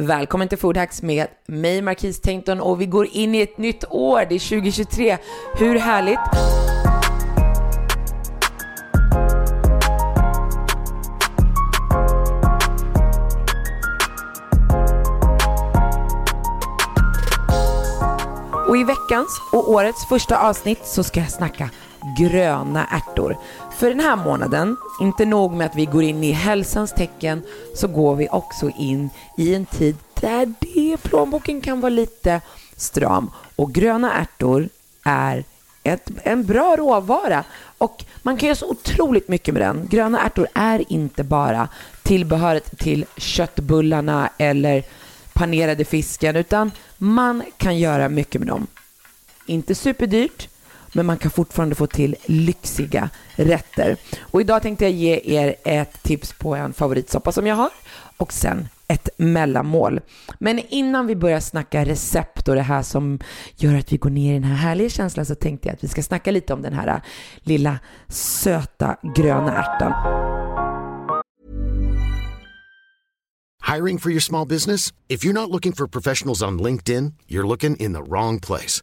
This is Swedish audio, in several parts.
Välkommen till Foodhacks med mig Marquise Tengton och vi går in i ett nytt år, det är 2023. Hur härligt? Och årets första avsnitt så ska jag snacka gröna ärtor. För den här månaden, inte nog med att vi går in i hälsans tecken, så går vi också in i en tid där det plånboken kan vara lite stram. Och gröna ärtor är ett, en bra råvara och man kan göra så otroligt mycket med den. Gröna ärtor är inte bara tillbehöret till köttbullarna eller panerade fisken utan man kan göra mycket med dem. Inte superdyrt, men man kan fortfarande få till lyxiga rätter. Och idag tänkte jag ge er ett tips på en favoritsoppa som jag har och sen ett mellanmål. Men innan vi börjar snacka recept och det här som gör att vi går ner i den här härliga känslan så tänkte jag att vi ska snacka lite om den här äh, lilla söta gröna ärtan. Hiring for your small business? If you're not looking for professionals on LinkedIn, you're looking in the wrong place.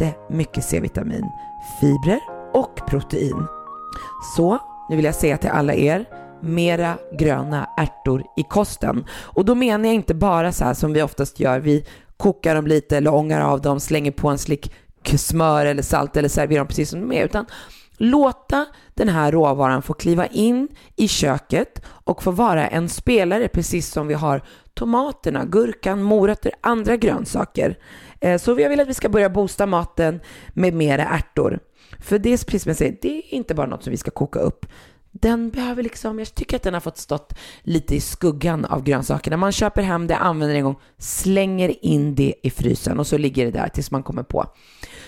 jättemycket C-vitamin, fibrer och protein. Så nu vill jag säga till alla er, mera gröna ärtor i kosten. Och då menar jag inte bara så här som vi oftast gör, vi kokar dem lite eller ångar av dem, slänger på en slick smör eller salt eller serverar dem precis som de är, utan låta den här råvaran få kliva in i köket och få vara en spelare precis som vi har tomaterna, gurkan, morötter, andra grönsaker. Eh, så jag vill att vi ska börja boosta maten med mera ärtor. För det är precis som jag säger, det är inte bara något som vi ska koka upp. Den behöver liksom, jag tycker att den har fått stått lite i skuggan av grönsakerna. Man köper hem det, använder det en gång, slänger in det i frysen och så ligger det där tills man kommer på.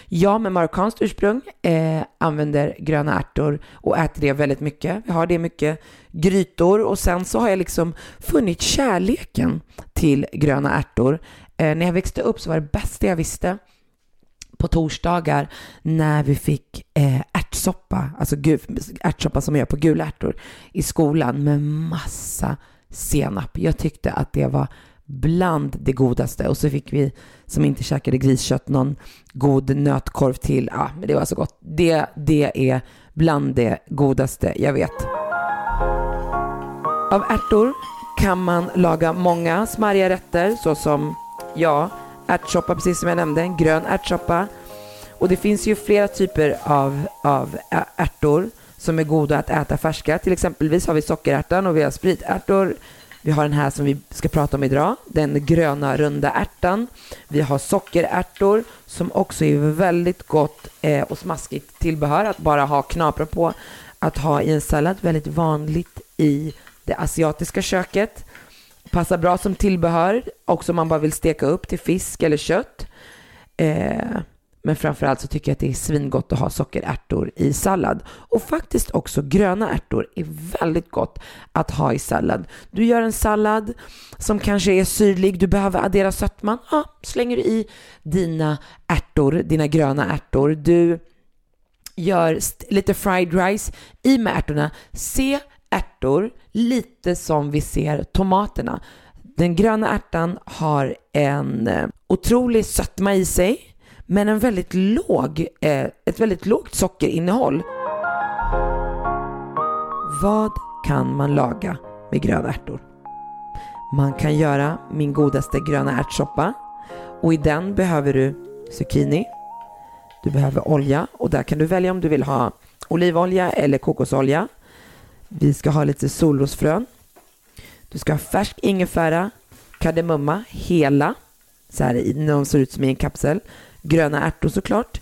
Jag med marockanskt ursprung eh, använder gröna ärtor och äter det väldigt mycket. Jag har det mycket grytor och sen så har jag liksom funnit kärleken till gröna ärtor. Eh, när jag växte upp så var det bästa jag visste på torsdagar när vi fick eh, ärtsoppa, alltså ärtsoppa som man gör på gula ärtor i skolan med massa senap. Jag tyckte att det var bland det godaste och så fick vi som inte käkade griskött någon god nötkorv till. Ja, men det var så gott. Det, det är bland det godaste jag vet. Av ärtor kan man laga många smarriga rätter såsom ja, ärtsoppa precis som jag nämnde, en grön ärtsoppa. Och det finns ju flera typer av, av ärtor som är goda att äta färska. Till exempelvis har vi sockerärtan och vi har spritärtor. Vi har den här som vi ska prata om idag, den gröna runda ärtan. Vi har sockerärtor som också är väldigt gott eh, och smaskigt tillbehör att bara ha knapra på. Att ha i en sallad, väldigt vanligt i det asiatiska köket. Passar bra som tillbehör, också om man bara vill steka upp till fisk eller kött. Eh, men framförallt så tycker jag att det är svingott att ha sockerärtor i sallad. Och faktiskt också gröna ärtor är väldigt gott att ha i sallad. Du gör en sallad som kanske är syrlig, du behöver addera sötman. Ja, slänger du i dina ärtor, dina gröna ärtor. Du gör lite fried rice i med ärtorna. Se ärtor lite som vi ser tomaterna. Den gröna ärtan har en eh, otrolig sötma i sig, men en väldigt låg, eh, ett väldigt lågt sockerinnehåll. Vad kan man laga med gröna ärtor? Man kan göra min godaste gröna ärtsoppa och i den behöver du zucchini, du behöver olja och där kan du välja om du vill ha olivolja eller kokosolja. Vi ska ha lite solrosfrön. Du ska ha färsk ingefära, kardemumma, hela, så här, de ser ut som i en kapsel. Gröna ärtor såklart.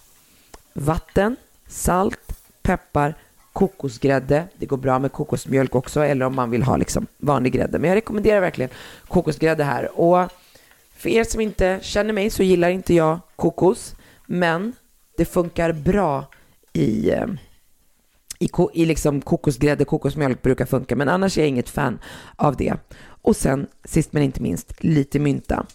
Vatten, salt, peppar, kokosgrädde. Det går bra med kokosmjölk också eller om man vill ha liksom vanlig grädde. Men jag rekommenderar verkligen kokosgrädde här. Och För er som inte känner mig så gillar inte jag kokos, men det funkar bra i, eh, i, i liksom kokosgrädde, kokosmjölk brukar funka, men annars är jag inget fan av det. Och sen, sist men inte minst, lite mynta.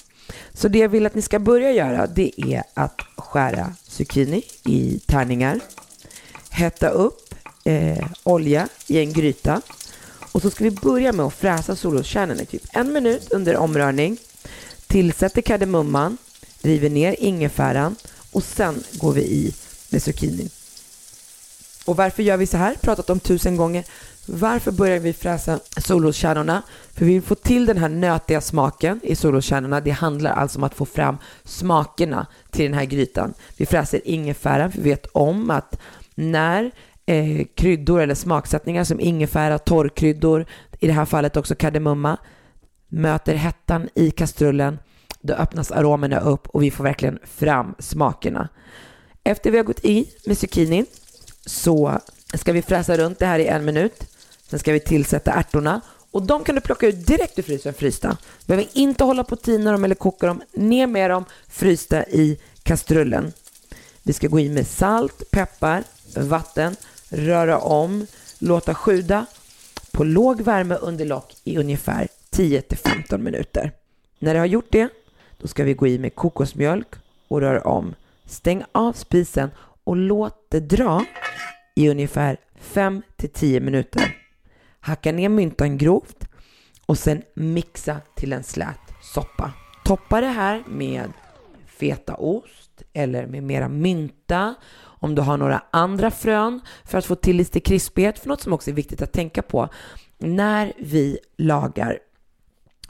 Så det jag vill att ni ska börja göra, det är att skära zucchini i tärningar, hetta upp eh, olja i en gryta och så ska vi börja med att fräsa solroskärnorna i typ en minut under omrörning. Tillsätter kardemumman, river ner ingefäran och sen går vi i med zucchini. Och varför gör vi så här? Pratat om tusen gånger. Varför börjar vi fräsa solroskärnorna? För vi vill få till den här nötiga smaken i solroskärnorna. Det handlar alltså om att få fram smakerna till den här grytan. Vi fräser ingefäran, för vi vet om att när eh, kryddor eller smaksättningar som ingefära, torrkryddor, i det här fallet också kardemumma, möter hettan i kastrullen, då öppnas aromerna upp och vi får verkligen fram smakerna. Efter vi har gått i med zucchinin så ska vi fräsa runt det här i en minut. Sen ska vi tillsätta ärtorna och de kan du plocka ut direkt ur frysen frysta. Du behöver inte hålla på att tina dem eller koka dem. Ner med dem frysta i kastrullen. Vi ska gå in med salt, peppar, vatten, röra om, låta sjuda på låg värme under lock i ungefär 10 15 minuter. När det har gjort det, då ska vi gå i med kokosmjölk och röra om. Stäng av spisen och låt det dra i ungefär 5 10 minuter. Hacka ner myntan grovt och sen mixa till en slät soppa. Toppa det här med fetaost eller med mera mynta om du har några andra frön för att få till lite krispighet. För något som också är viktigt att tänka på när vi lagar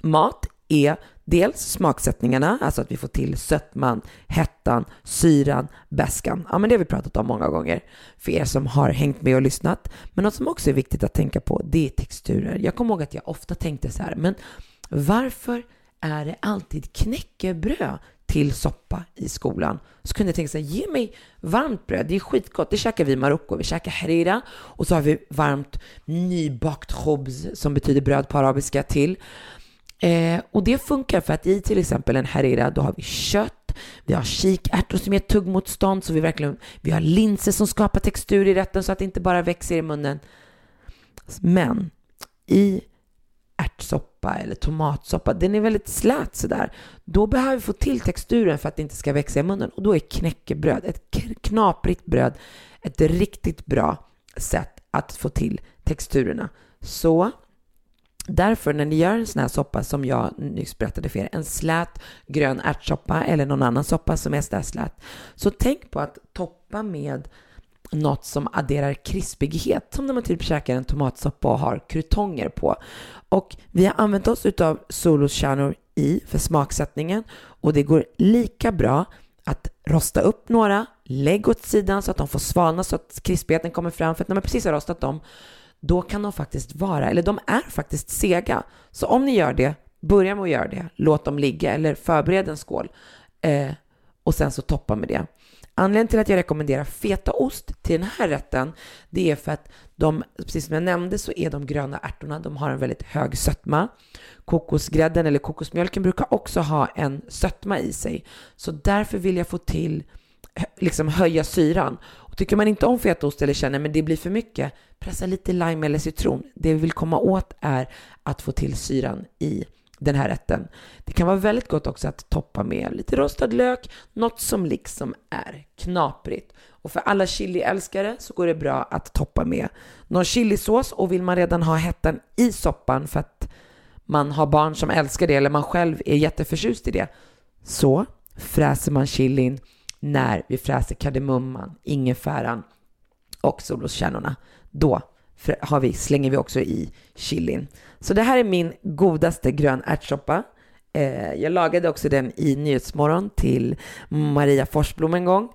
mat är dels smaksättningarna, alltså att vi får till sötman, hettan, syran, bäskan. Ja, men det har vi pratat om många gånger för er som har hängt med och lyssnat. Men något som också är viktigt att tänka på, det är texturer. Jag kommer ihåg att jag ofta tänkte så här, men varför är det alltid knäckebröd till soppa i skolan. Så kunde jag tänka så här, ge mig varmt bröd, det är skitgott, det käkar vi i Marocko. Vi käkar harira och så har vi varmt nybakt khobz som betyder bröd på arabiska till. Eh, och det funkar för att i till exempel en harira då har vi kött, vi har kikärtor som ger tuggmotstånd, så vi verkligen, vi har linser som skapar textur i rätten så att det inte bara växer i munnen. Men i ärtsoppa eller tomatsoppa, den är väldigt slät sådär. Då behöver vi få till texturen för att det inte ska växa i munnen och då är knäckebröd, ett knaprigt bröd, ett riktigt bra sätt att få till texturerna. Så Därför när ni gör en sån här soppa som jag nyss berättade för er, en slät grön ärtsoppa eller någon annan soppa som är sådär slät, så tänk på att toppa med något som adderar krispighet, som när man typ käkar en tomatsoppa och har krutonger på. Och vi har använt oss utav soloskärnor i för smaksättningen och det går lika bra att rosta upp några, lägg åt sidan så att de får svalna så att krispigheten kommer fram. För att när man precis har rostat dem, då kan de faktiskt vara, eller de är faktiskt sega. Så om ni gör det, börja med att göra det. Låt dem ligga eller förbered en skål eh, och sen så toppa med det. Anledningen till att jag rekommenderar fetaost till den här rätten, det är för att de, precis som jag nämnde, så är de gröna ärtorna, de har en väldigt hög sötma. Kokosgrädden eller kokosmjölken brukar också ha en sötma i sig. Så därför vill jag få till, eh, liksom höja syran. Tycker man inte om fetaost eller känner men det blir för mycket, pressa lite lime eller citron. Det vi vill komma åt är att få till syran i den här rätten. Det kan vara väldigt gott också att toppa med lite rostad lök, något som liksom är knaprigt. Och för alla chiliälskare så går det bra att toppa med någon chilisås och vill man redan ha hettan i soppan för att man har barn som älskar det eller man själv är jätteförtjust i det så fräser man chilin när vi fräser kardemumman, ingefäran och solroskärnorna. Då har vi, slänger vi också i chilin. Så det här är min godaste grön ärtsoppa. Eh, jag lagade också den i Nyhetsmorgon till Maria Forsblom en gång.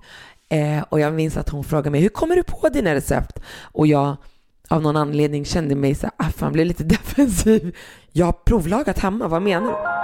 Eh, och jag minns att hon frågade mig, hur kommer du på dina recept? Och jag av någon anledning kände mig så här, ah, fan, blev lite defensiv. Jag har provlagat hemma, vad menar du?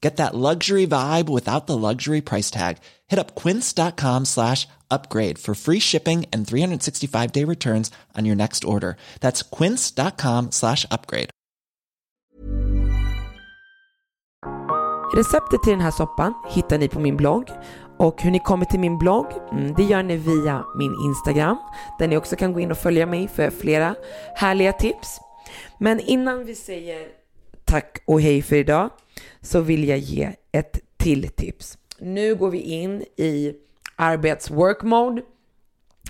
Get that luxury vibe without the luxury price tag. Hit up quince.com slash upgrade for free shipping and 365 day returns on your next order. That's quince.com slash upgrade. Receptet till den här soppan hittar ni på min blogg och hur ni kommer till min blogg, mm, det gör ni via min Instagram där ni också kan gå in och följa mig för flera härliga tips. Men innan vi säger tack och hej för idag så vill jag ge ett till tips. Nu går vi in i arbetswork mode.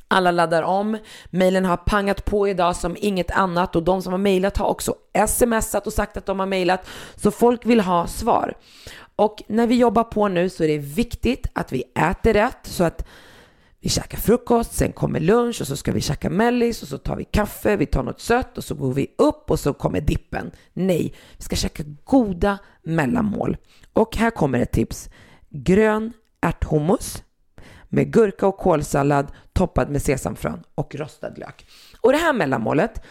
Alla laddar om. Mailen har pangat på idag som inget annat och de som har mailat har också smsat och sagt att de har mailat. Så folk vill ha svar. Och när vi jobbar på nu så är det viktigt att vi äter rätt så att vi käkar frukost, sen kommer lunch och så ska vi käka mellis och så tar vi kaffe, vi tar något sött och så går vi upp och så kommer dippen. Nej, vi ska käka goda mellanmål. Och här kommer ett tips. Grön ärthummus med gurka och kålsallad toppad med sesamfrön och rostad lök. Och det här mellanmålet,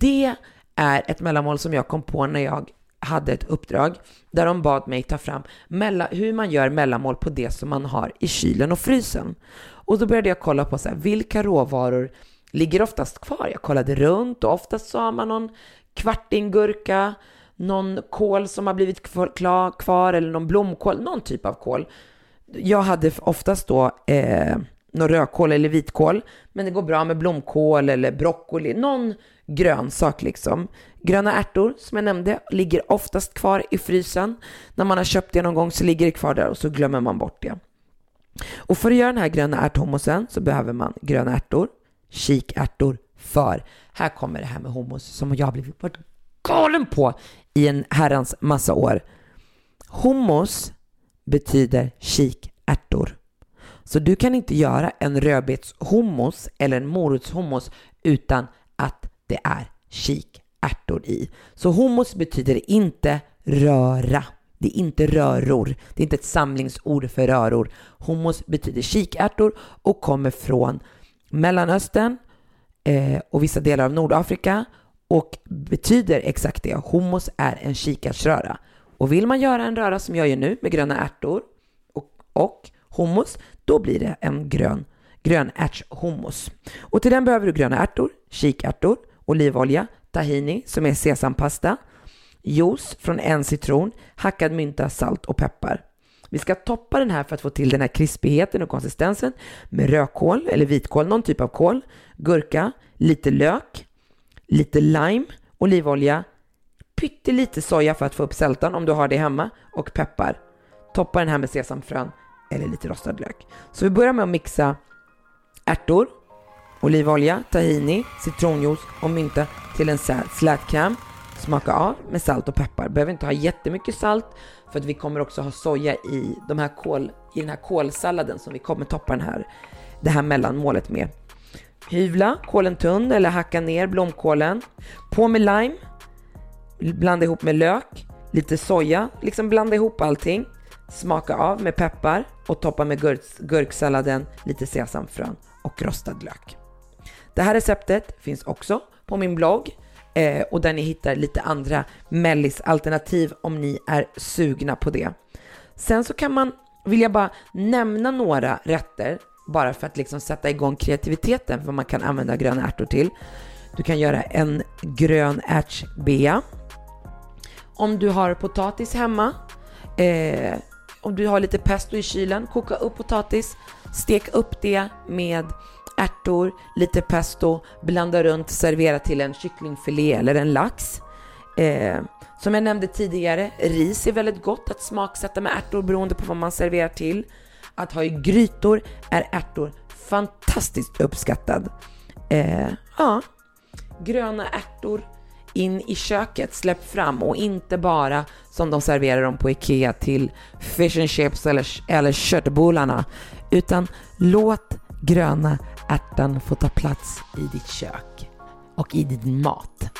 det är ett mellanmål som jag kom på när jag hade ett uppdrag där de bad mig ta fram hur man gör mellanmål på det som man har i kylen och frysen. Och då började jag kolla på så här, vilka råvaror ligger oftast kvar. Jag kollade runt och oftast så har man någon kvartinggurka, någon kål som har blivit kvar eller någon blomkål, någon typ av kål. Jag hade oftast då eh, någon rödkål eller vitkål, men det går bra med blomkål eller broccoli, någon grönsak liksom. Gröna ärtor, som jag nämnde, ligger oftast kvar i frysen. När man har köpt det någon gång så ligger det kvar där och så glömmer man bort det. Och för att göra den här gröna ärthummusen så behöver man gröna ärtor, kikärtor, för här kommer det här med hummus som jag har blivit varit galen på i en herrans massa år. Hummus betyder kikärtor. Så du kan inte göra en rödbetshummus eller en morotshummus utan det är kikärtor i. Så hummus betyder inte röra. Det är inte röror. Det är inte ett samlingsord för röror. Hummus betyder kikärtor och kommer från Mellanöstern eh, och vissa delar av Nordafrika och betyder exakt det. Hummus är en kikärtsröra. Och vill man göra en röra som jag gör nu med gröna ärtor och, och hummus, då blir det en grön grönärtshummus. Och till den behöver du gröna ärtor, kikärtor, olivolja, tahini som är sesampasta, juice från en citron, hackad mynta, salt och peppar. Vi ska toppa den här för att få till den här krispigheten och konsistensen med rödkål eller vitkål, någon typ av kål, gurka, lite lök, lite lime, olivolja, pyttelite soja för att få upp sältan om du har det hemma och peppar. Toppa den här med sesamfrön eller lite rostad lök. Så vi börjar med att mixa ärtor, olivolja, tahini, citronjuice och mynta till en slätkräm. smaka av med salt och peppar. Behöver inte ha jättemycket salt för att vi kommer också ha soja i, de här kål, i den här kålsalladen som vi kommer toppa den här, det här mellanmålet med. Hyvla kålen tunn eller hacka ner blomkålen. På med lime. Blanda ihop med lök, lite soja, liksom blanda ihop allting. Smaka av med peppar och toppa med gurk, gurksalladen, lite sesamfrön och rostad lök. Det här receptet finns också på min blogg eh, och där ni hittar lite andra mellisalternativ om ni är sugna på det. Sen så kan man, vill jag bara nämna några rätter bara för att liksom sätta igång kreativiteten vad man kan använda gröna ärtor till. Du kan göra en grön ärtsbea. Om du har potatis hemma, eh, om du har lite pesto i kylen, koka upp potatis, stek upp det med ärtor, lite pesto, blanda runt, servera till en kycklingfilé eller en lax. Eh, Som jag nämnde tidigare, ris är väldigt gott att smaksätta med ärtor beroende på vad man serverar till. Att ha i grytor är ärtor fantastiskt uppskattad. Eh, ja, gröna ärtor in i köket, släpp fram och inte bara som de serverar dem på IKEA till fish and chips eller, eller köttbullarna, utan låt gröna ärtan få ta plats i ditt kök och i din mat.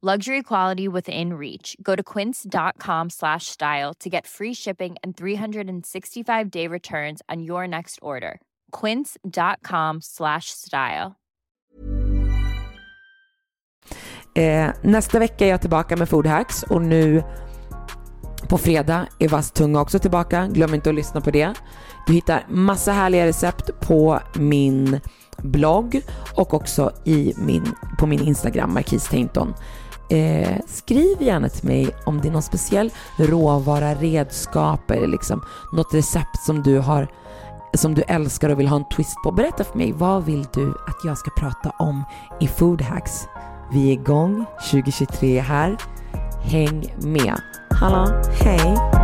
Luxury quality within reach. Go to quince.com slash style to get free shipping and 365 day returns on your next order. Quince.com slash style. Eh, nästa vecka är jag tillbaka med Food Hacks och nu på fredag är Vass tunga också tillbaka. Glöm inte att lyssna på det. Du hittar massa härliga recept på min blogg och också i min, på min Instagram, Marquis Tainton. Eh, skriv gärna till mig om det är någon speciell råvara, redskap eller liksom något recept som du har som du älskar och vill ha en twist på. Berätta för mig, vad vill du att jag ska prata om i Food Hacks? Vi är igång, 2023 här. Häng med. Hallå, hej!